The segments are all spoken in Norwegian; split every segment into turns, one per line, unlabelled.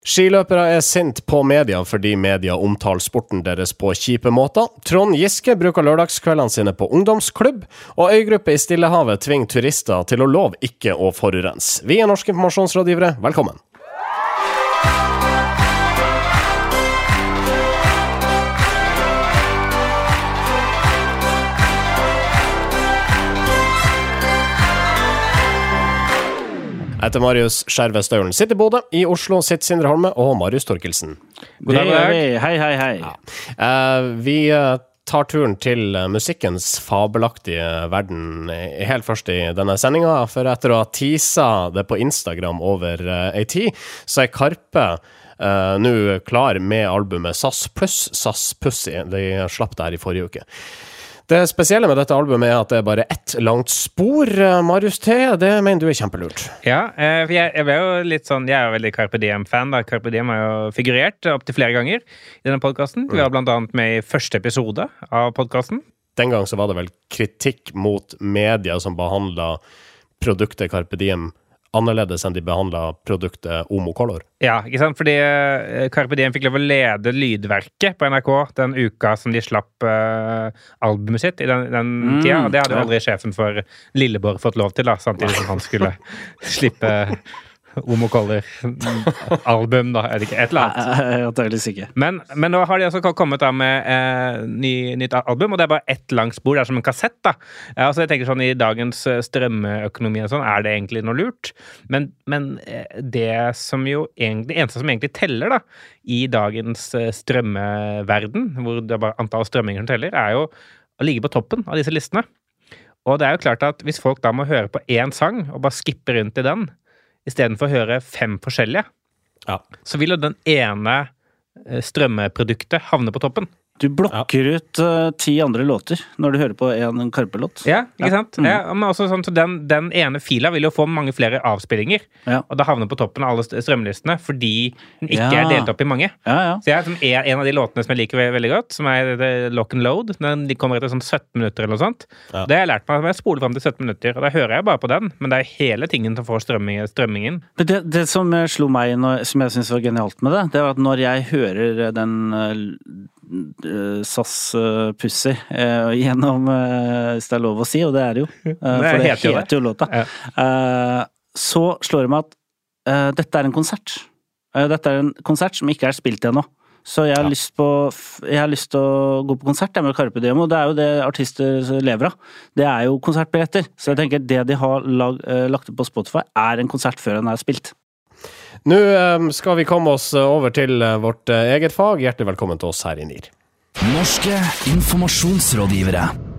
Skiløpere er sint på media fordi media omtaler sporten deres på kjipe måter. Trond Giske bruker lørdagskveldene sine på ungdomsklubb, og øygruppe i Stillehavet tvinger turister til å love ikke å forurense. Vi er norske informasjonsrådgivere, velkommen. Heter Marius Skjerve Staulen. Sitter i Bodø. I Oslo sitter Sindre Holme og Marius Torkelsen.
God dag, god dag. Hei, hei, hei. Ja.
Uh, vi uh, tar turen til uh, musikkens fabelaktige verden helt først i denne sendinga. For etter å ha teasa det på Instagram over ei tid, så er Karpe nå klar med albumet SAS pluss SAS Pussy. De slapp det her i forrige uke. Det spesielle med dette albumet er at det er bare ett langt spor. Marius T, det mener du er kjempelurt?
Ja, eh, for jeg, jeg jo litt sånn Jeg er jo veldig Carpe Diem-fan. da. Carpe Diem har jo figurert opptil flere ganger i denne podkasten. Vi var blant annet med i første episode av podkasten.
Den gang så var det vel kritikk mot media som behandla produktet Carpe Diem annerledes enn de behandla produktet Omo Color.
Ja, ikke sant? Fordi uh, Carpe Diem fikk lov å lede Lydverket på NRK den uka som de slapp uh, albumet sitt i den, den mm, tida. Og det hadde jo aldri sjefen for Lilleborg fått lov til, da, samtidig som han skulle slippe Homocaller-album, da. Er det ikke et eller annet?
Antakeligvis ikke.
Men, men, nå har de altså kommet da med eh, ny, nytt album, og det er bare ett langt spor. Det er som en kassett. da. Altså jeg tenker sånn I dagens eh, strømøkonomi og sånn, er det egentlig noe lurt? Men, men eh, det som jo egentlig, eneste som egentlig teller da, i dagens eh, strømmeverden, hvor det er bare antall strømminger som teller, er jo å ligge på toppen av disse listene. Og det er jo klart at hvis folk da må høre på én sang og bare skippe rundt i den, istedenfor å høre fem forskjellige, ja. så vil jo den ene eh, strømmeproduktet havne på toppen.
Du blokker ja. ut uh, ti andre låter når du hører på en Karpe-låt.
Ja, ikke sant? Mm. Ja, men også sånn, så den, den, ene fila vil jo få mange flere avspillinger, ja. og det havner på toppen av alle strømlistene fordi den ikke er delt opp i mange. Så jeg som er en av de låtene som jeg liker veldig godt, som er Lock and Load, den de kommer etter sånn 17 minutter eller noe sånt. Det har jeg lært meg, jeg spoler fram til 17 minutter, og da hører jeg bare på den, men det er hele tingen som får strømming, strømmingen.
Det, det, som slo meg, når, som jeg syns var genialt med det, det var at når jeg hører den Eh, SAS-pussy eh, gjennom eh, Hvis det er lov å si, og det er det jo. For det heter, heter jo låta. Ja. Så slår det meg at dette er en konsert. Dette er en konsert som ikke er spilt ennå. Så jeg har, ja. lyst på, jeg har lyst til å gå på konsert med Carpe Diem, og det er jo det artister lever av. Det er jo konsertbilletter. Så jeg tenker det de har lag, lagt ut på Spotify, er en konsert før den er spilt.
Nå ehm, skal vi komme oss eh, over til eh, vårt eh, eget fag. Hjertelig velkommen til oss her i NIR. Norske informasjonsrådgivere.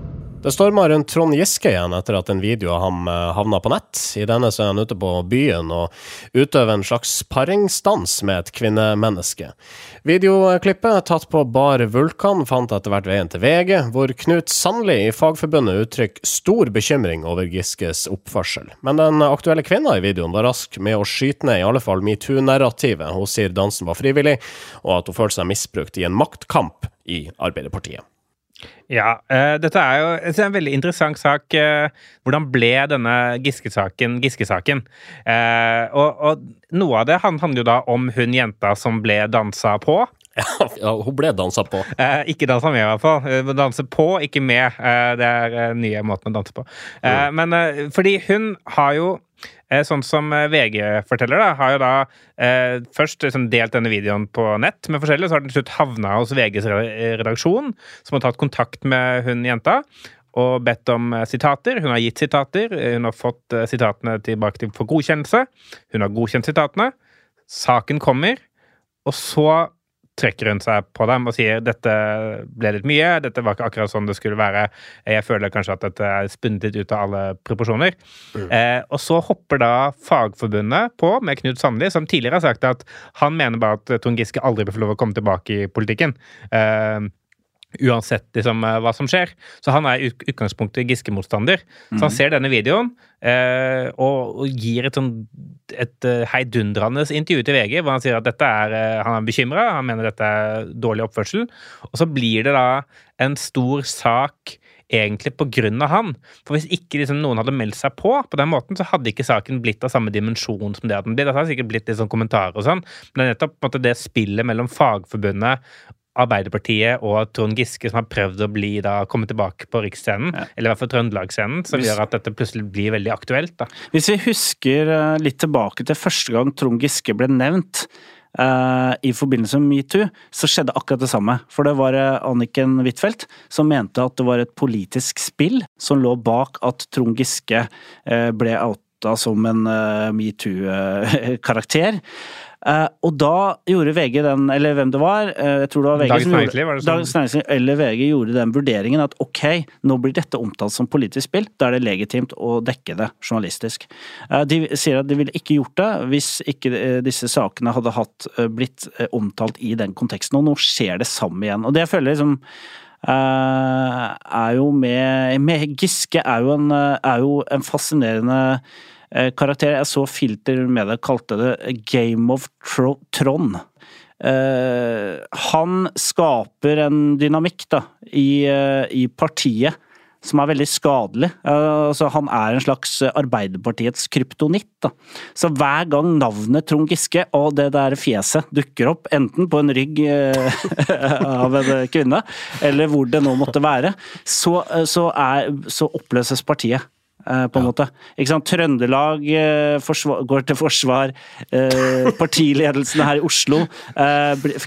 Det storma rundt Trond Giske igjen etter at en video av ham eh, havna på nett. I denne så er han ute på byen og utøver en slags paringsdans med et kvinnemenneske. Videoklippet, tatt på Bar Vulkan, fant etter hvert veien til VG, hvor Knut Sandli i Fagforbundet uttrykker stor bekymring over Giskes oppførsel. Men den aktuelle kvinna i videoen var rask med å skyte ned i alle fall metoo-narrativet. Hun sier dansen var frivillig, og at hun følte seg misbrukt i en maktkamp i Arbeiderpartiet.
Ja, uh, dette er jo er en veldig interessant sak. Uh, hvordan ble denne Giske-saken Giske-saken? Uh, og, og, noe av det handler jo da om hun jenta som ble dansa på.
Ja, hun ble dansa på.
ikke dansa med, i hvert fall. Danse på, ikke med. det er nye måten å danse på. Mm. Men fordi hun har jo sånn som eh, VG forteller, da, har jo da eh, først liksom, delt denne videoen på nett med forskjellige, så har den til slutt havna hos VGs redaksjon, som har tatt kontakt med hun jenta og bedt om eh, sitater. Hun har gitt sitater. Hun har fått sitatene tilbake til for godkjennelse. Hun har godkjent sitatene. Saken kommer, og så trekker hun seg på dem og sier dette ble litt mye, dette var ikke akkurat sånn det skulle være, jeg føler kanskje at dette er spunnet litt ut av alle proporsjoner. Mm. Eh, og så hopper da Fagforbundet på med Knut Sandli, som tidligere har sagt at han mener bare at Trond Giske aldri bør få lov å komme tilbake i politikken. Eh, uansett liksom, eh, hva som skjer. Så han er i utgangspunktet Giske-motstander. Så han mhm. ser denne videoen eh, og, og, gir et sånn et uh, heidundrende intervju til VG hvor han sier at dette er, uh, han er bekymra, han mener dette er dårlig oppførsel. Og så blir det da en stor sak egentlig på grunn av han. For hvis ikke liksom, noen hadde meldt seg på på den måten, så hadde ikke saken blitt av samme dimensjon som det at den blir. Det hadde sikkert blitt litt sånn kommentarer og sånn, men det er nettopp måte, det spillet mellom Fagforbundet Arbeiderpartiet og Trond Giske som har prøvd å bli da, komme tilbake på riksscenen, ja. eller i hvert fall Trøndelagsscenen, som Hvis, gjør at dette plutselig blir veldig aktuelt. Da.
Hvis vi husker eh, litt tilbake til første gang Trond Giske ble nevnt, Uh, i forbindelse med metoo, så skjedde akkurat det samme. For det var uh, Anniken Huitfeldt som mente at det var et politisk spill som lå bak at Trond Giske uh, ble outa som en metoo-karakter. Uh, og da gjorde VG den, eller hvem det var, uh, jeg tror det var VG
Dagens Næringsliv, var det
sånn? Dagens Næringsliv eller VG gjorde den vurderingen at ok, nå blir dette omtalt som politisk spill, da er det legitimt å dekke det journalistisk. De sier at de ville ikke gjort det hvis ikke disse sakene hadde hatt, blitt omtalt i den konteksten, og nå skjer det samme igjen. Og det jeg føler liksom er jo med, med Giske er jo en, er jo en fascinerende Eh, karakter. Jeg så Filter med det kalte det Game of Tron. Uh, han skaper en dynamikk da, i, uh, i, partiet som er veldig skadelig. Uh, altså, han er en slags Arbeiderpartiets kryptonitt. Så hver gang navnet Trond Giske og det der fjeset dukker opp, enten på en rygg av en kvinne, eller hvor det nå måtte være, så, så, er, så oppløses partiet. Eh, på en ja. måte. Ikke sant? Trøndelag eh, går til forsvar, eh, partiledelsen her i Oslo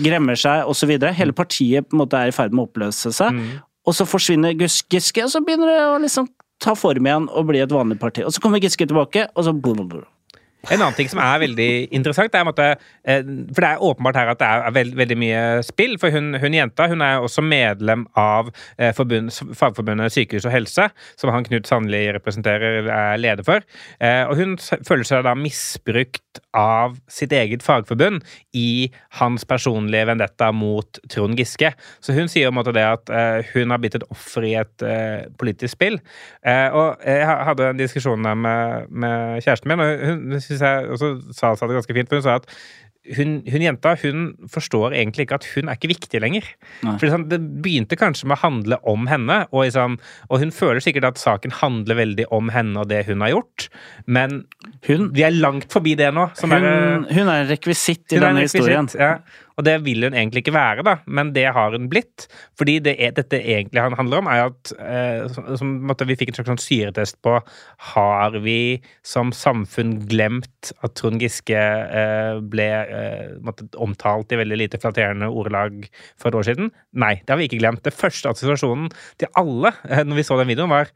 gremmer seg osv. Hele partiet på en måte er i ferd med å oppløse seg. Mm. Og så forsvinner Giske, og så begynner det å liksom ta form igjen og bli et vanlig parti. Og så kommer Giske tilbake, og så blablabla.
En annen ting som er veldig interessant, er måte, eh, for det er åpenbart her at det er veld, veldig mye spill. For hun, hun, jenta hun er også medlem av eh, forbund, Fagforbundet Sykehus og helse, som han Knut Sandli representerer, er leder for. Eh, og hun føler seg da misbrukt av sitt eget fagforbund i hans personlige vendetta mot Trond Giske. Så hun sier om det at hun har blitt et offer i et politisk spill. og jeg hadde en diskusjon med, med kjæresten min, og hun syns jeg også sa, sa det ganske fint. for Hun sa at hun, hun, jenta hun forstår egentlig ikke at hun er ikke viktig lenger. For liksom, Det begynte kanskje med å handle om henne, og, liksom, og, hun føler sikkert at saken handler veldig om henne og det hun har gjort, men hun, vi er langt forbi det nå.
Hun er, hun, er, en rekvisitt i denne historien.
Ja. Og det vil hun egentlig ikke være, da, men det har hun blitt. Fordi det er, dette egentlig handler om, er at eh, som, måtte, vi fikk en slags sånn syretest på Har vi som samfunn glemt at Trond Giske eh, ble eh, måtte, omtalt i veldig lite flatterende ordelag for et år siden? Nei, det har vi ikke glemt. Det første assosiasjonen til alle eh, når vi så den videoen, var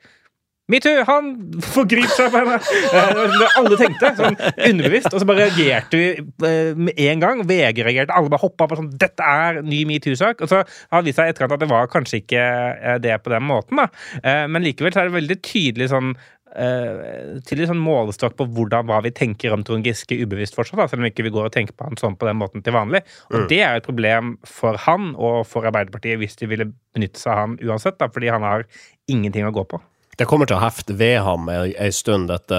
Metoo! Han forgriper seg på henne! Det alle tenkte, sånn underbevisst. Og så bare reagerte vi eh, med en gang. VG reagerte. Alle bare hoppa på sånn Dette er ny metoo-sak. Og så har det vist seg etterkant at det var kanskje ikke eh, det på den måten, da. Eh, men likevel så er det veldig tydelig sånn tydelig sånn målestokk på hvordan, hva vi tenker om Trond Giske ubevisst fortsatt, da, selv om ikke vi går og tenker på han sånn på den måten til vanlig. Og mm. det er et problem for han og for Arbeiderpartiet hvis de ville benytte seg av han uansett, da, fordi han har ingenting å gå på.
Det kommer til å hefte ved ham ei stund, dette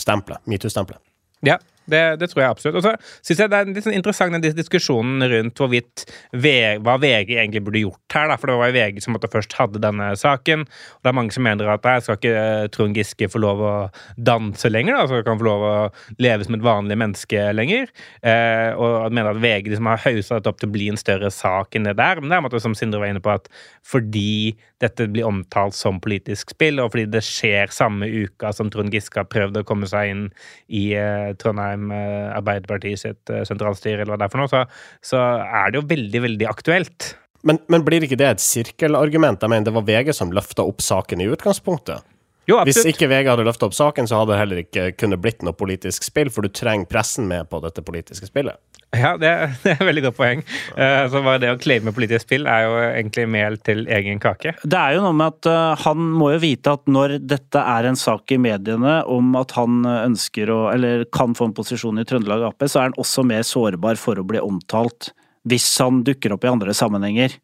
stempelet, metoo-stempelet.
Ja, det, det, tror jeg absolutt. Og så syns jeg det er litt sånn interessant den diskusjonen rundt hvorvidt VG, hva VG egentlig burde gjort her. Da. For det var jo VG som først hadde denne saken. Og det er mange som mener at jeg skal ikke eh, Trond Giske få lov å danse lenger. Da. Så kan få lov å leve som et vanlig menneske lenger. Eh, og mener at VG liksom har hausa dette opp til å bli en større sak enn det der. Men det er en måte som Sindre var inne på, at fordi dette blir omtalt som politisk spill, og fordi det skjer samme uka som Trond Giske har prøvd å komme seg inn i eh, Trondheim Trondheim eh, Arbeiderparti sitt eh, sentralstyre, eller hva det er for noe, så, så er det jo veldig, veldig aktuelt.
Men, men, blir ikke det et sirkelargument? Jeg mener, det var VG som løfta opp saken i utgangspunktet.
Jo,
Hvis ikke VG hadde løfta opp saken, så hadde det heller ikke kunnet blitt noe politisk spill, for du trenger pressen med på dette politiske spillet.
Ja, det, det er et veldig godt poeng. Uh, så bare Det å claime politisk spill er jo egentlig mel til egen kake.
Det er jo noe med at uh, han må jo vite at når dette er en sak i mediene om at han ønsker å, eller kan få en posisjon i Trøndelag Ap, så er han også mer sårbar for å bli omtalt hvis han dukker opp i andre sammenhenger.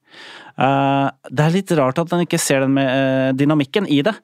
Uh, det er litt rart at han ikke ser den med dynamikken i det.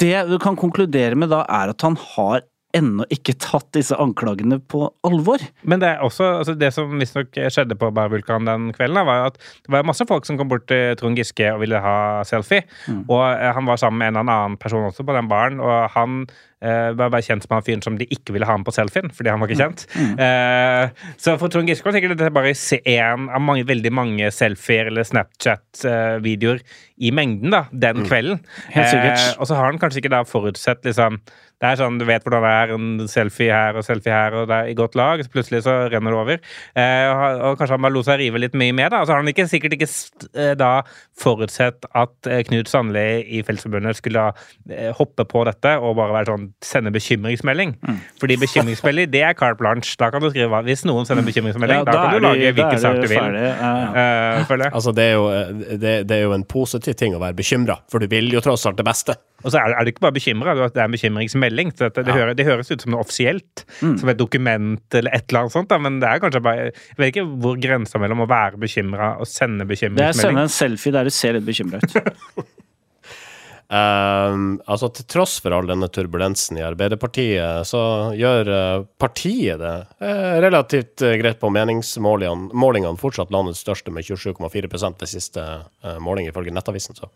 det du kan konkludere med da, er at han har ennå ikke tatt disse anklagene på alvor.
Men det er også, altså det som visstnok skjedde på Bærvulkan den kvelden, var at det var masse folk som kom bort til Trond Giske og ville ha selfie. Mm. Og eh, han var sammen med en eller annen person også på den baren, og han Uh, bare kjent som han fyren som de ikke ville ha med på selfien, fordi han var ikke kjent. Mm. Uh, så for Trond Giske var sikkert dette bare én av mange, veldig mange selfier eller Snapchat-videoer i mengden da, den mm. kvelden.
Helt sikkert.
Uh, og så har han kanskje ikke da forutsett liksom det er sånn, Du vet hvordan det er. En selfie her og selfie her, og det er i godt lag. Så plutselig så renner det over. Eh, og kanskje han bare lot seg rive litt mye med. da, og Så har han ikke, sikkert ikke da forutsett at Knut Sandli i Fellesforbundet skulle da hoppe på dette og bare være sånn sende bekymringsmelding. Mm. Fordi bekymringsmelding, det er carte blanche. Da kan du skrive Hvis noen sender bekymringsmelding, ja, da, da kan du lage hvilken sak du vil. Ja, ja.
Uh, altså, det er, jo, det, det er, jo, en positiv ting å være bekymra, for du vil jo tross alt det beste.
Og så er, er du ikke bare bekymra, det er en bekymringsmelding. Det, det, ja. høres, det, høres ut som noe offisielt, mm. som et dokument eller et eller annet sånt, da, men det er kanskje bare Jeg vet ikke hvor grensa mellom å være bekymra og sende bekymringsmelding
Det er å sende en selfie der du ser litt bekymra ut.
Uh, altså Til tross for all denne turbulensen i Arbeiderpartiet, så gjør uh, partiet det uh, relativt eh, greit på meningsmålingene. Fortsatt landets største med 27,4% ved siste måling, ifølge Nettavisen. Så.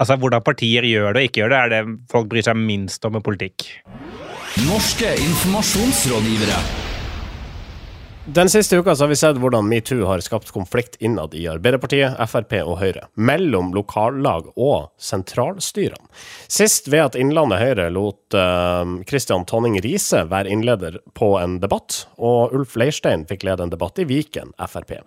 Altså Hvordan partier gjør det og ikke gjør det, er det folk bryr seg minst om med politikk. Norske informasjonsrådgivere.
Den siste uka så har vi sett hvordan metoo har skapt konflikt innad i Arbeiderpartiet, Frp og Høyre. Mellom lokallag og sentralstyrene. Sist ved at Innlandet Høyre lot uh, Tonning Riise være innleder på en debatt, og Ulf Leirstein fikk lede en debatt i Viken Frp.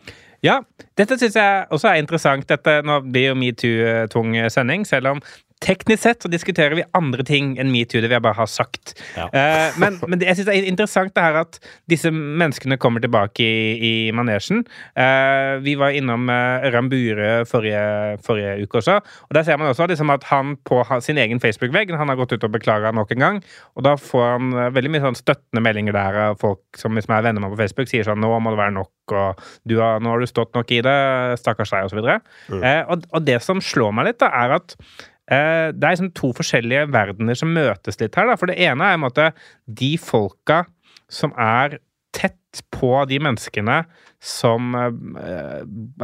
Ja, dette syns jeg også er interessant. Dette, nå blir jo metoo-tung sending, selv om Teknisk sett så diskuterer vi andre ting enn metoo. Det vil jeg bare ha sagt. Ja. Uh, men, men, jeg syns det er interessant det her at disse menneskene kommer tilbake i, i manesjen. Uh, vi var innom uh, Ørjan Bure forrige, forrige, uke også. Og Der ser man også liksom at han på sin egen Facebook-vegg Han har gått ut og beklaga nok en gang. Og da får han veldig mye sånn støttende meldinger der av folk som liksom er venner med på Facebook, sier sånn 'Nå må det være nok', og har, 'Nå har du stått nok i det', stakkars deg, osv. Mm. Og, og det som slår meg litt, da, er at Eh, det er liksom to forskjellige verdener som møtes litt her. Da. For det ene er en måte de folka som er tett på de menneskene som uh,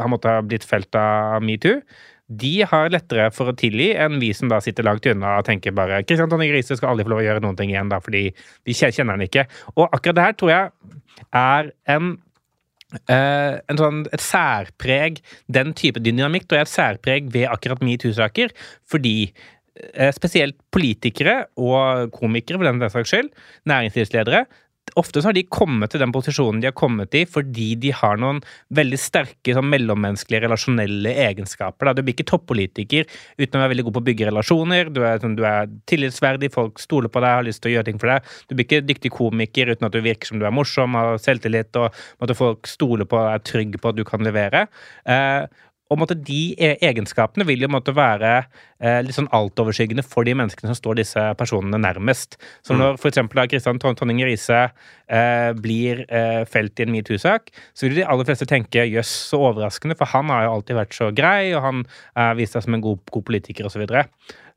har måttet blitt felt av metoo. De har lettere for å tilgi enn vi som da sitter langt unna og tenker bare Kristian Tonje Grise skal aldri få lov å gjøre noen ting igjen, da, fordi vi kjenner han ikke. Og akkurat det her tror jeg er en Uh, sånn, et særpreg, den type dynamikk, og et særpreg ved akkurat metoo-saker. Fordi uh, spesielt politikere og komikere, for den saks skyld, næringslivsledere, ofte så har de kommet til den posisjonen de har kommet i fordi de har noen veldig sterke sånn, mellommenneskelige, relasjonelle egenskaper. Da. Du blir ikke toppolitiker uten å være veldig god på å bygge relasjoner. Du er, sånn, du er, tillitsverdig, folk stoler på deg, har lyst til å gjøre ting for deg. Du blir ikke dyktig komiker uten at du virker som du er morsom, har selvtillit, og at folk stoler på og er trygge på at du kan levere. Eh, og måtte, de e- egenskapene vil jo måtte være eh, litt sånn altoverskyggende for de menneskene som står disse personene nærmest. Så når mm. når f.eks. Kristian Tonning Riise eh, blir eh, felt i en metoo-sak, så vil de aller fleste tenke jøss, så overraskende, for han har jo alltid vært så grei, og han har vist seg som en god, god politiker, osv.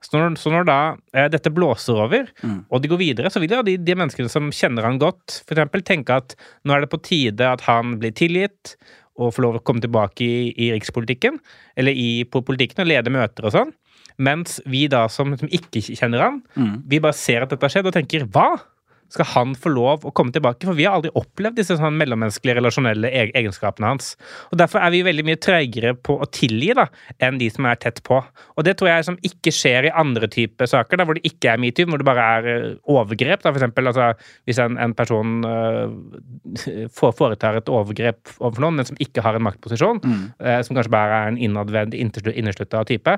Så når, så når da eh, dette blåser over, mm. og de går videre, så vil de, de menneskene som kjenner han godt, f.eks. tenke at nå er det på tide at han blir tilgitt, å få lov å komme tilbake i, i rikspolitikken, eller i på politikken og lede møter og sånn. Mens vi da som, som ikke kjenner han, mm. vi bare ser at dette har skjedd og tenker hva? Skal han få lov å komme tilbake. For vi har aldri opplevd disse sånn mellommenneskelige, relasjonelle egenskapene hans. Og Derfor er vi veldig mye treigere på å tilgi da, enn de som er tett på. Og det tror jeg som ikke skjer i andre typer saker, da, hvor det ikke er metoo, hvor det bare er eh, overgrep. Da, for eksempel, altså, hvis en, en person uh, foretar et overgrep overfor noen, men som ikke har en maktposisjon, mm. uh, som kanskje bare er en innadvendt, inneslutta type,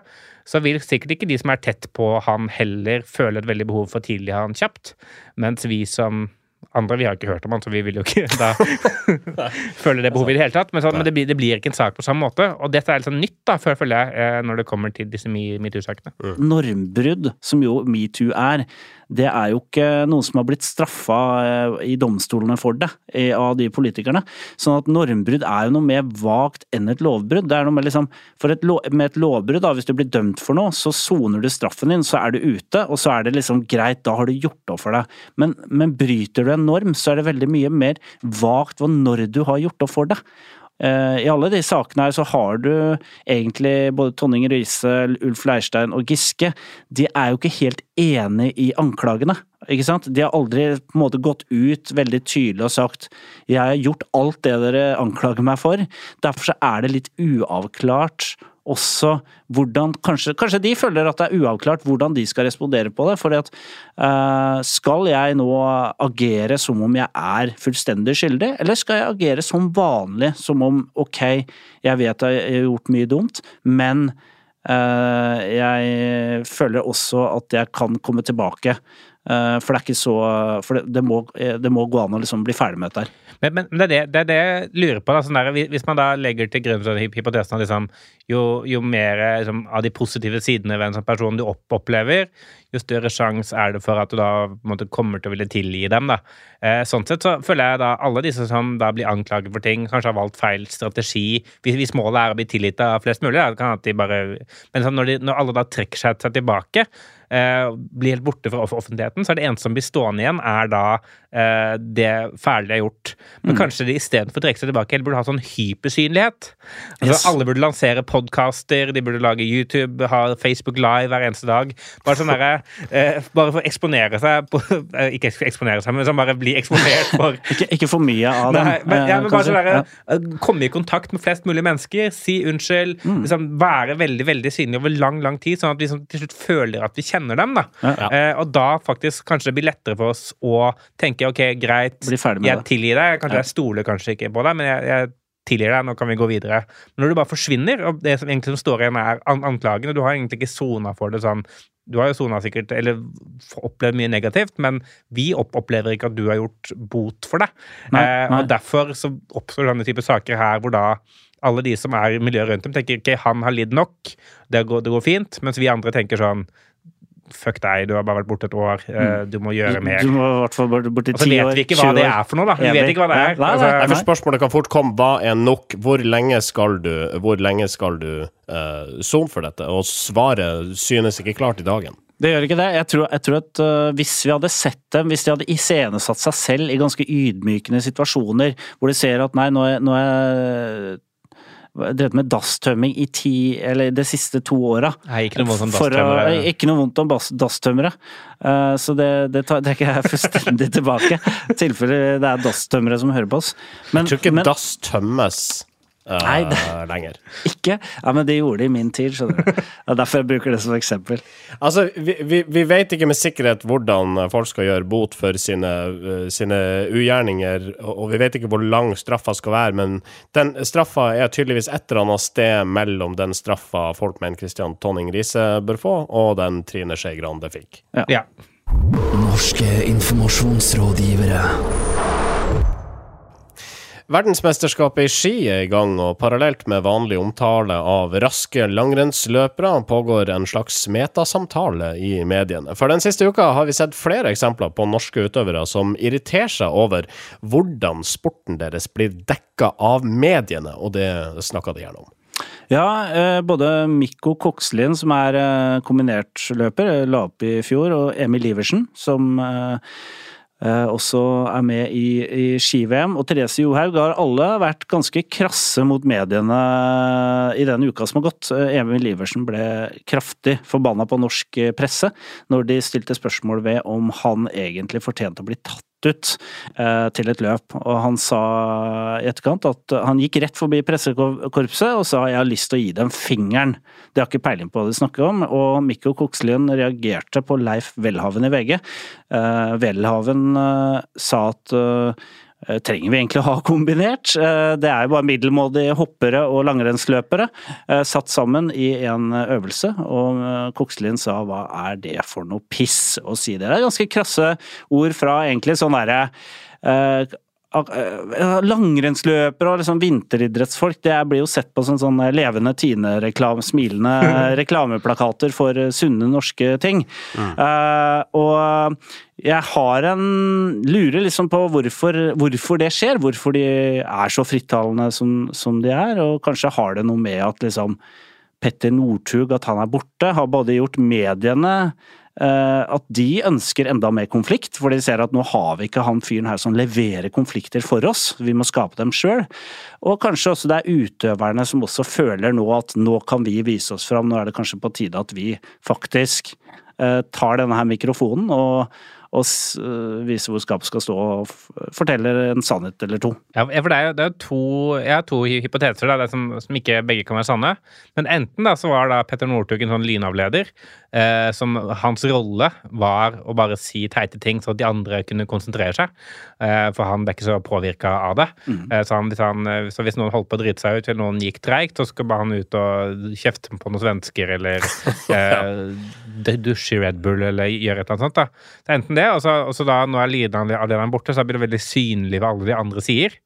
så vil sikkert ikke de som er tett på han heller føle et veldig behov for å tilgi han kjapt. Mens vi som andre. Vi har ikke hørt om han, så vi vil jo ikke da føle det behovet i det hele tatt. Men, så, men det, blir, det, blir, ikke en sak på samme måte. Og dette er litt sånn nytt, da, føler jeg, eh, når det kommer til disse metoo-sakene.
Mm. Normbrudd, som jo metoo er, det er jo ikke noen som har blitt straffa eh, i domstolene for det, av de politikerne. Sånn at normbrudd er jo noe mer vagt enn et lovbrudd. Det er noe med liksom, for et, med et lovbrudd, da, hvis du blir dømt for noe, så soner du straffen din, så er du ute, og så er det liksom greit, da har du gjort opp for deg. Men, men bryter du en norm, så er det veldig mye mer vagt når du har gjort opp for deg. Eh, I alle de sakene her så har du egentlig både Tonning Riise, Ulf Leirstein og Giske. De er jo ikke helt enig i anklagene. Ikke sant? De har aldri på en måte gått ut veldig tydelig og sagt 'jeg har gjort alt det dere anklager meg for'. Derfor så er det litt uavklart også hvordan kanskje, kanskje, de føler at det er uavklart hvordan de skal respondere på det. For uh, skal jeg nå agere som om jeg er fullstendig skyldig, eller skal jeg agere som vanlig, som om ok, jeg vet jeg har gjort mye dumt, men uh, jeg føler også at jeg kan komme tilbake. Uh, for det er ikke så For det, det, må, det må, gå an å liksom bli ferdig med dette her.
Men, men, er det, er det, jeg lurer på. Sånn der, hvis man da legger til grunn sånn hypotesen at liksom, jo, jo, mer liksom, av de positive sidene ved en sånn person du opp opplever, jo større sjanse er det for at du da måte, kommer til å ville tilgi dem. Da. Eh, sånn sett så føler jeg da alle disse som da blir anklaget for ting, kanskje har valgt feil strategi. Hvis, hvis målet er å bli tilgitt av flest mulig, da, kan at de bare Men sånn, når, de, når alle da trekker seg, tilbake, eh, blir helt borte fra offentligheten, så er det eneste som blir stående igjen, er da eh, det fæle de har gjort. Men mm. kanskje de istedenfor å trekke seg tilbake heller burde ha sånn hypersynlighet. Altså, yes. Alle burde lansere podkaster, de burde lage YouTube, ha Facebook Live hver eneste dag. Bare sånn derre eh, Bare for å eksponere seg på, eh, Ikke eksponere seg, men sånn bare bli eksponert for
ikke, ikke, for mye av dem. Nei,
men, ja, men bare sånn derre ja. Komme i kontakt med flest mulig mennesker, si unnskyld, mm. liksom være veldig, veldig synlig over lang, lang tid, sånn at vi liksom, til slutt føler at vi kjenner dem. da. Ja. Eh, og da faktisk kanskje det blir lettere for oss å tenke ok, greit, jeg tilgir deg. Kanskje jeg stoler kanskje ikke på deg, men jeg, jeg tilgir deg, nå kan vi gå videre. Men når du bare forsvinner, og det som egentlig som står igjen, er an anklagene du har egentlig ikke sona for det sånn Du har jo sona sikkert, eller opplevd mye negativt, men vi opplever ikke at du har gjort bot for det. Nei, nei. Eh, og derfor så oppstår denne type saker her hvor da alle de som er i miljøet rundt dem, tenker ikke han har lidd nok, det går, det går fint, mens vi andre tenker sånn Fuck deg, du har bare vært borte et år. Eh, mm. Du må gjøre mer.
Du må i hvert fall borte
ti år. Og så vet vi ikke hva det er for noe, da. Vi vet ikke hva det er.
Nei, nei, nei. Altså, spørsmålet kan fort komme hva er nok? Hvor lenge skal du Hvor lenge skal du uh, sone for dette? Og svaret synes ikke klart i dagen.
Det gjør ikke det. Jeg tror, jeg tror at uh, hvis vi hadde sett dem, hvis de hadde iscenesatt seg selv i ganske ydmykende situasjoner, hvor de ser at nei, nå er, nå er drevet med dasstømming i ti, eller de siste to åra.
Ikke noe vondt om dasstømmere.
Ikke noe vondt om dasstømmere. Uh, så det, det trekker jeg fullstendig tilbake. I tilfelle det er dasstømmere som hører på oss.
Men, jeg tror ikke men, dass tømmes Uh, Nei, det, lenger.
Ikke? Ja, men det gjorde det i min tid, skjønner du. Det er derfor jeg bruker det som eksempel.
Altså, vi, vi, vi, vet ikke med sikkerhet hvordan folk skal gjøre bot for sine, uh, sine ugjerninger, og vi vet ikke hvor lang straffa skal være, men den straffa er tydeligvis et eller annet sted mellom den straffa folk mener Christian Tonning Riise bør få, og den Trine Skei Grande fikk.
Ja. ja.
Norske informasjonsrådgivere.
Verdensmesterskapet i ski er i gang, og parallelt med vanlig omtale av raske langrennsløpere pågår en slags metasamtale i mediene. For den siste uka har vi sett flere eksempler på norske utøvere som irriterer seg over hvordan sporten deres blir dekka av mediene, og det snakker de gjerne om.
Ja, eh, både Mikko Kokslien, som er eh, kombinertløper, eh, la opp i fjor, og Emil Iversen, som også er med i, i ski-VM. Og Therese Johaug har alle vært ganske krasse mot mediene i den uka som har gått. Eh, Emil Iversen ble kraftig forbanna på norsk presse når de stilte spørsmål ved om han egentlig fortjente å bli tatt ut eh, til et løp. Og han sa i etterkant at han gikk rett forbi pressekorpset og sa jeg har lyst til å gi dem fingeren. De har ikke peiling på hva de snakker om. Og Mikko Kokslien reagerte på Leif Welhaven i VG. Eh, Welhaven eh, sa at trenger vi egentlig å ha kombinert? Eh, det er jo bare middelmådige hoppere og langrennsløpere eh, satt sammen i en øvelse, og Kokselin sa hva er det for noe piss å si det? Det er ganske krasse ord fra egentlig sånn derre Langrennsløpere og liksom vinteridrettsfolk det blir jo sett på som sånne levende Tine-reklame, smilende reklameplakater for sunne norske ting. Mm. Uh, og jeg har en Lurer liksom på hvorfor, hvorfor, det skjer. Hvorfor de er så frittalende som, som, de er. Og kanskje har det noe med at liksom Petter Northug, at han er borte, har både gjort mediene eh, at de ønsker enda mer konflikt, for de ser at nå har vi ikke han fyren her som leverer konflikter for oss, vi må skape dem sjøl. Og kanskje også det er utøverne som også føler nå at nå kan vi vise oss fram, nå er det kanskje på tide at vi faktisk eh, tar denne her mikrofonen og og eh, vise hvor skapet skal stå og fortelle en sannhet eller to.
Ja, for det er jo, det er to, Jeg har to hypoteser da, som, som, ikke begge kan være sanne. Men enten da så var da Petter Northug en sånn lynavleder eh, som hans rolle var å bare si teite ting så at de andre kunne konsentrere seg. Eh, for han ble ikke så påvirka av det. Mm. Eh, så, han, hvis han, eh, så, hvis noen holdt på å drite seg ut, eller noen gikk treigt, så skulle bare han ut og kjefte på noen svensker eller eh, dusje i Red Bull eller gjøre et eller annet sånt. da. Er enten det det. Og så, og så da, nå er lederavdeleren borte, så blir det veldig synlig hva alle de andre sier.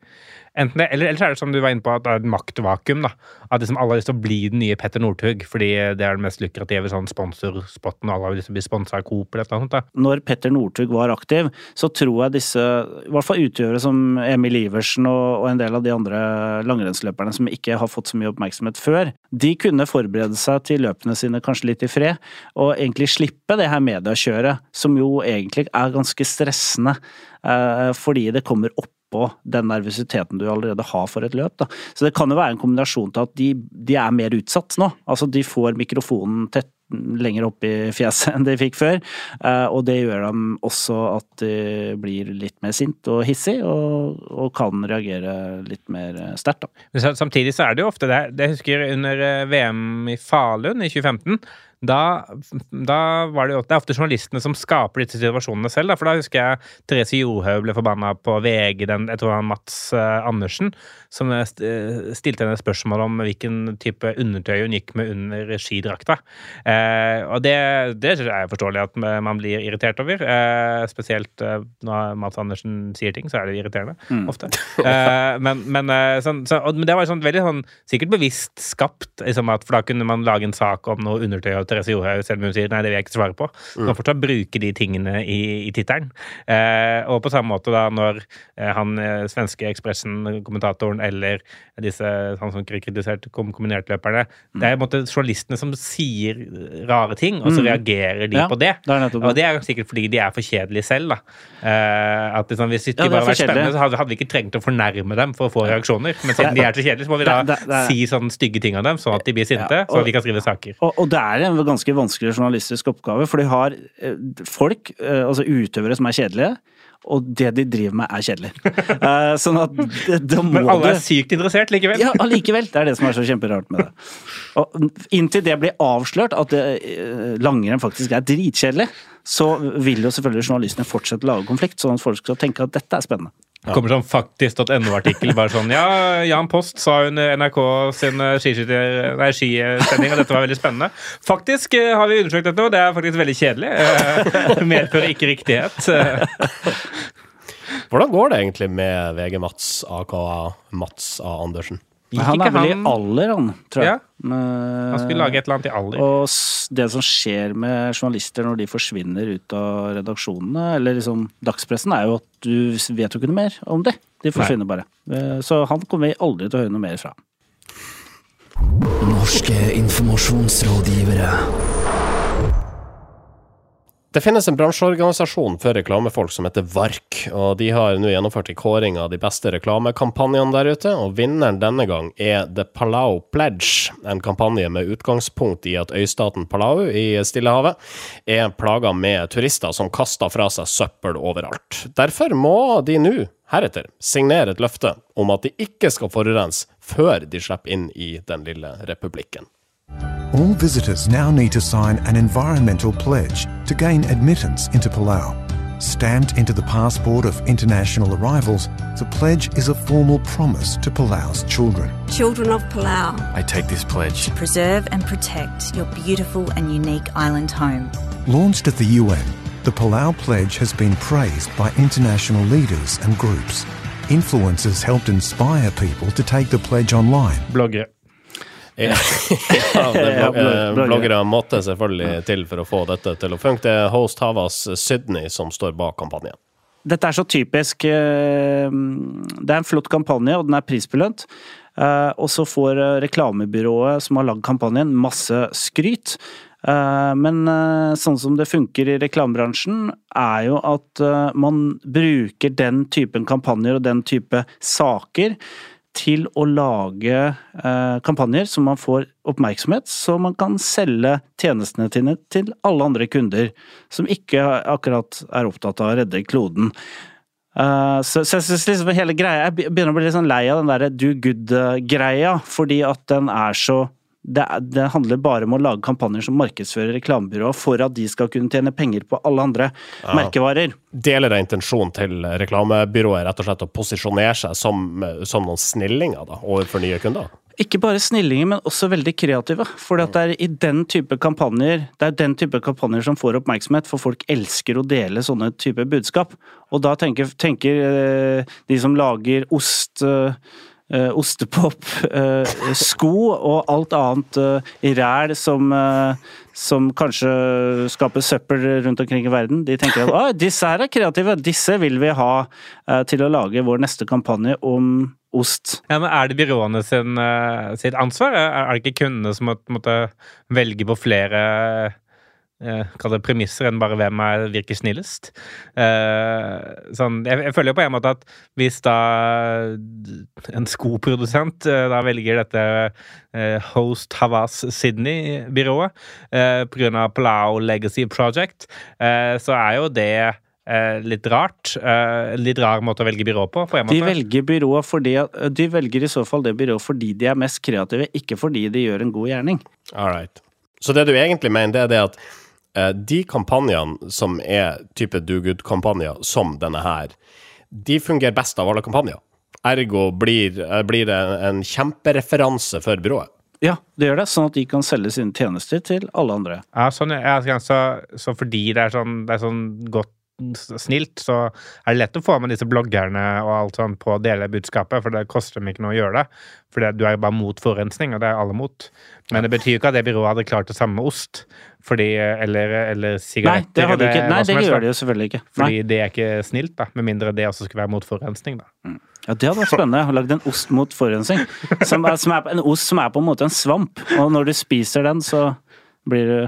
Enten det, eller, eller er det som du var inne på, at det er et maktvakuum. da, At liksom alle har lyst til å bli den nye Petter Northug, fordi det er det mest lukrative sånn sponsorspotten, alle har lyst til å bli sponsa av Coop eller noe sånt. da.
Når Petter Northug var aktiv, så tror jeg disse, i hvert fall utgjørere som Emil Iversen og, og en del av de andre langrennsløperne som ikke har fått så mye oppmerksomhet før, de kunne forberede seg til løpene sine kanskje litt i fred, og egentlig slippe det her mediekjøret, som jo egentlig er ganske stressende, eh, fordi det kommer opp oppå den nervøsiteten du allerede har for et løp. Da. Så det kan jo være en kombinasjon til at de, de er mer utsatt nå. Altså de får mikrofonen tett lenger opp i fjeset enn de fikk før. Eh, og det gjør dem også at de blir litt mer sint og hissig, og, og kan reagere litt mer sterkt.
Samtidig så er det jo ofte det. Det husker under eh, VM i Falun i 2015 da, da, var det jo det er ofte journalistene som skaper disse situasjonene selv. Da, for da husker jeg Therese Johaug ble forbanna på VG, den, jeg tror det var Mats uh, Andersen, som uh, stilte henne spørsmål om hvilken type undertøy hun gikk med under skidrakta. Eh, og det, det er forståelig at man blir irritert over. spesielt når Mats Andersen sier ting, så er det irriterende. Mm. Ofte. men, men, sånn, så, men, det var sånn, veldig sånn, sikkert bevisst skapt, liksom, at, for da kunne man lage en sak om noe undertøy. og Therese Johaug, selv om hun sier nei, det vil jeg ikke svare på. Kan fortsatt bruke de tingene i, i tittelen. Eh, og på samme måte da når eh, han eh, svenske Ekspressen-kommentatoren eller disse han som kritiserte kombinertløperne mm. Det er måte journalistene som sier rare ting, og så mm. reagerer de ja, på det. det og det er sikkert fordi de er for kjedelige selv. da. Eh, at liksom, Hvis de ja, bare hadde vært spennende, så hadde, hadde, vi ikke trengt å fornærme dem for å få reaksjoner. Men siden de er så kjedelige, så må vi da det, det, si sånne stygge ting om dem, sånn at de blir sinte, ja, og, så vi kan skrive saker.
Og, og det er en ganske vanskelig journalistisk oppgave, for de har eh, folk, eh, altså utøvere, som er kjedelige. Og det de driver med, er kjedelig. Uh, sånn at
da må Men alle er sykt interessert likevel?
Ja, allikevel. Det er det som er så kjemperart med det. Og inntil det blir avslørt at langrenn faktisk er dritkjedelig, så vil jo selvfølgelig journalistene fortsette å lage konflikt, sånn at folk skal tenke at dette er spennende.
Det kommer sånn faktisk.no-artikkel bare sånn Ja, Jan Post sa under NRK sin eh, skisending og dette var veldig spennende. Faktisk eh, har vi undersøkt dette, og det er faktisk veldig kjedelig. Eh, medfører ikke riktighet.
Hvordan går det egentlig med VG Mats, aka Mats A. Andersen?
Han er vel i alder, han, tror jeg.
Ja. Han skulle lage et eller annet i alder.
Og det som skjer med journalister når de forsvinner ut av redaksjonene, eller liksom dagspressen, er jo at du vet jo ikke noe mer om det. De forsvinner Nei. bare. Eh, så han kommer vi aldri til å høre noe mer fra.
Norske informasjonsrådgivere.
Det finnes en bransjeorganisasjon for reklamefolk som heter VARK, og de har nå gjennomført en kåring av de beste reklamekampanjene der ute, og vinneren denne gang er The Palau Pledge, en kampanje med utgangspunkt i at øystaten Palau i Stillehavet er plaga med turister som kaster fra seg søppel overalt. Derfor må de nå heretter signere et løfte om at de ikke skal forurense før de slipper inn i den lille republikken.
All visitors now need to sign an environmental pledge to gain admittance into Palau. Stamped into the passport of international arrivals, the pledge is a formal promise to Palau's children.
Children of Palau.
I take this pledge
to preserve and protect your beautiful and unique island home.
Launched at the UN, the Palau Pledge has been praised by international leaders and groups. Influencers helped inspire people to take the pledge online.
Bloggere.
Ja, ja blog bloggere måtte selvfølgelig til for å få dette til å funke. Det er host Havas Sydney som står bak kampanjen.
Dette er så typisk eh, Det er en flott kampanje, og den er prisbelønt. Eh, og så får eh, reklamebyrået som har lagd kampanjen, masse skryt. Men sånn som det funker i reklamebransjen, er jo at man bruker den typen kampanjer og den type saker til å lage eh, kampanjer som man får oppmerksomhet, så man kan selge tjenestene sine til alle andre kunder som ikke akkurat er opptatt av å redde kloden. Uh, så, så, jeg synes liksom hele greia, jeg begynner å bli litt sånn lei av den derre do good-greia, fordi at den er så det, det, handler bare om å lage kampanjer som markedsfører reklamebyråer for at de skal kunne tjene penger på alle andre ja. merkevarer.
Deler av intensjonen til reklamebyrået rett og slett å posisjonere seg som, som noen snillinger da, overfor nye kunder?
Ikke bare snillinger, men også veldig kreative. For det er i den type kampanjer det er den type kampanjer som får oppmerksomhet, for folk elsker å dele sånne type budskap. Og da tenker, tenker eh, de som lager ost eh, ostepop, uh, sko og alt annet uh, ræl som, som kanskje skaper søppel rundt omkring i verden. De tenker at disse her er kreative, disse vil vi ha til å lage vår neste kampanje om ost.
Ja, men Er det byråene sin, sitt ansvar? Er det ikke kundene som må, måtte velge på flere eh, premisser enn bare hvem er, virker snillest. Eh, sånn, jeg, jeg, føler jo på en måte at hvis da en skoprodusent eh, da velger dette eh, Host Havas Sydney-byrået eh, pga. Palau Legacy Project, eh, så er jo det Eh, litt rart. Eh, litt rar måte å velge byrå på. på
de velger byrået fordi De velger i så fall det byrået fordi de er mest kreative, ikke fordi de gjør en god gjerning.
All right. Så det du egentlig mener, det er det at de kampanjene som er type do good-kampanjer, som denne her, de fungerer best av alle kampanjer. Ergo blir, eh, blir det en kjempereferanse for byrået.
Ja, det gjør det, sånn at de kan selge sine tjenester til alle andre.
Ja, sånn, ja, så, så, fordi det er sånn, det er sånn godt snilt, så er det lett å få med disse bloggerne og alt sånn på å dele budskapet, for det koster dem ikke noe å gjøre det. For du er jo bare mot forurensning, og det er alle mot. Men det betyr jo ikke at det byrået hadde klart det samme med ost. Fordi, eller, eller sigaretter.
Nei, det, nei, det gjør de jo selvfølgelig ikke.
Nei. Fordi det er ikke snilt, da. Med mindre det også skulle være mot forurensning, da.
Mm. Ja, det hadde vært spennende. Å lage en ost mot forurensning. Som, som er, en ost som er på en måte en svamp, og når du spiser den, så blir du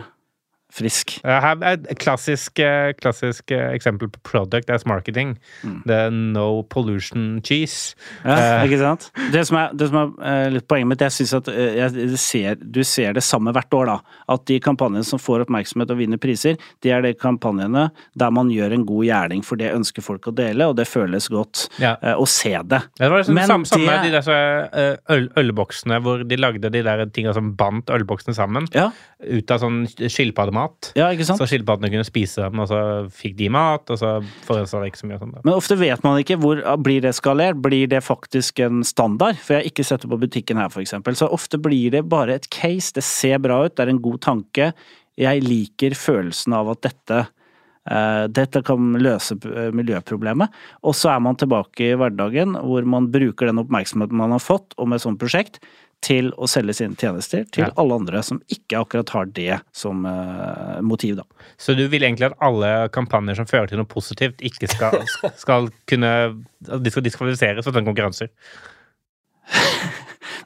frisk.
Et klassisk, eh, klassisk eh, eksempel på product as marketing. Mm. Det er no pollution cheese.
Ja, uh, ikke sant? Det som er, det som er litt poenget mitt, jeg syns at jeg ser, du ser det samme hvert år, da. At de kampanjene som får oppmerksomhet og vinner priser, de er de kampanjene der man gjør en god gjerning, for det ønsker folk å dele, og det føles godt ja. å se det.
Det var liksom Men samme, samme det... de der øl, ølboksene hvor de lagde de der tinga som bandt ølboksene sammen. Ja. Ut av sånn skilpaddemat mat.
Ja, ikke sant?
Så skilpaddene kunne spise dem, og så fikk de mat, og så forurensa det ikke så mye. Sånn,
Men ofte vet man ikke hvor blir det skalert. Blir det faktisk en standard? For jeg har ikke sett det på butikken her, f.eks. Så ofte blir det bare et case. Det ser bra ut, det er en god tanke. Jeg liker følelsen av at dette uh, dette kan løse eh, miljøproblemet. Og så er man tilbake i hverdagen hvor man bruker den oppmerksomheten man har fått om et sånt prosjekt, til å selge sine tjenester til ja. alle andre som ikke akkurat har det som uh, motiv, da.
Så du vil egentlig at alle kampanjer som fører til noe positivt, ikke skal, skal kunne De skal diskvalifiseres for sånne konkurranser?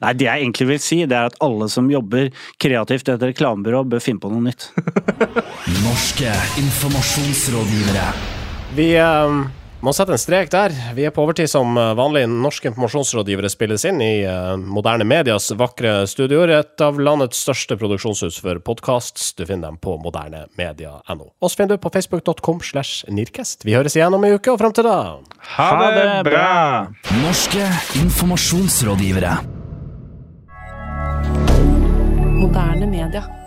Nei, det jeg egentlig vil si, det er at alle som jobber kreativt i et reklamebyrå, bør finne på noe nytt.
Norske informasjonsrådgivere.
Vi um må sette en strek der. Vi er på overtid som eh, vanlig. Norske informasjonsrådgivere spilles inn i uh, moderne medias vakre studioer. Et av landets største produksjonshus for podkast. Du finner dem på modernemedia.no. Oss finner du på facebook.com slash Nirkest. Vi høres igjen om en uke, og fram til da
Ha det bra!
Norske informasjonsrådgivere.
Moderne media.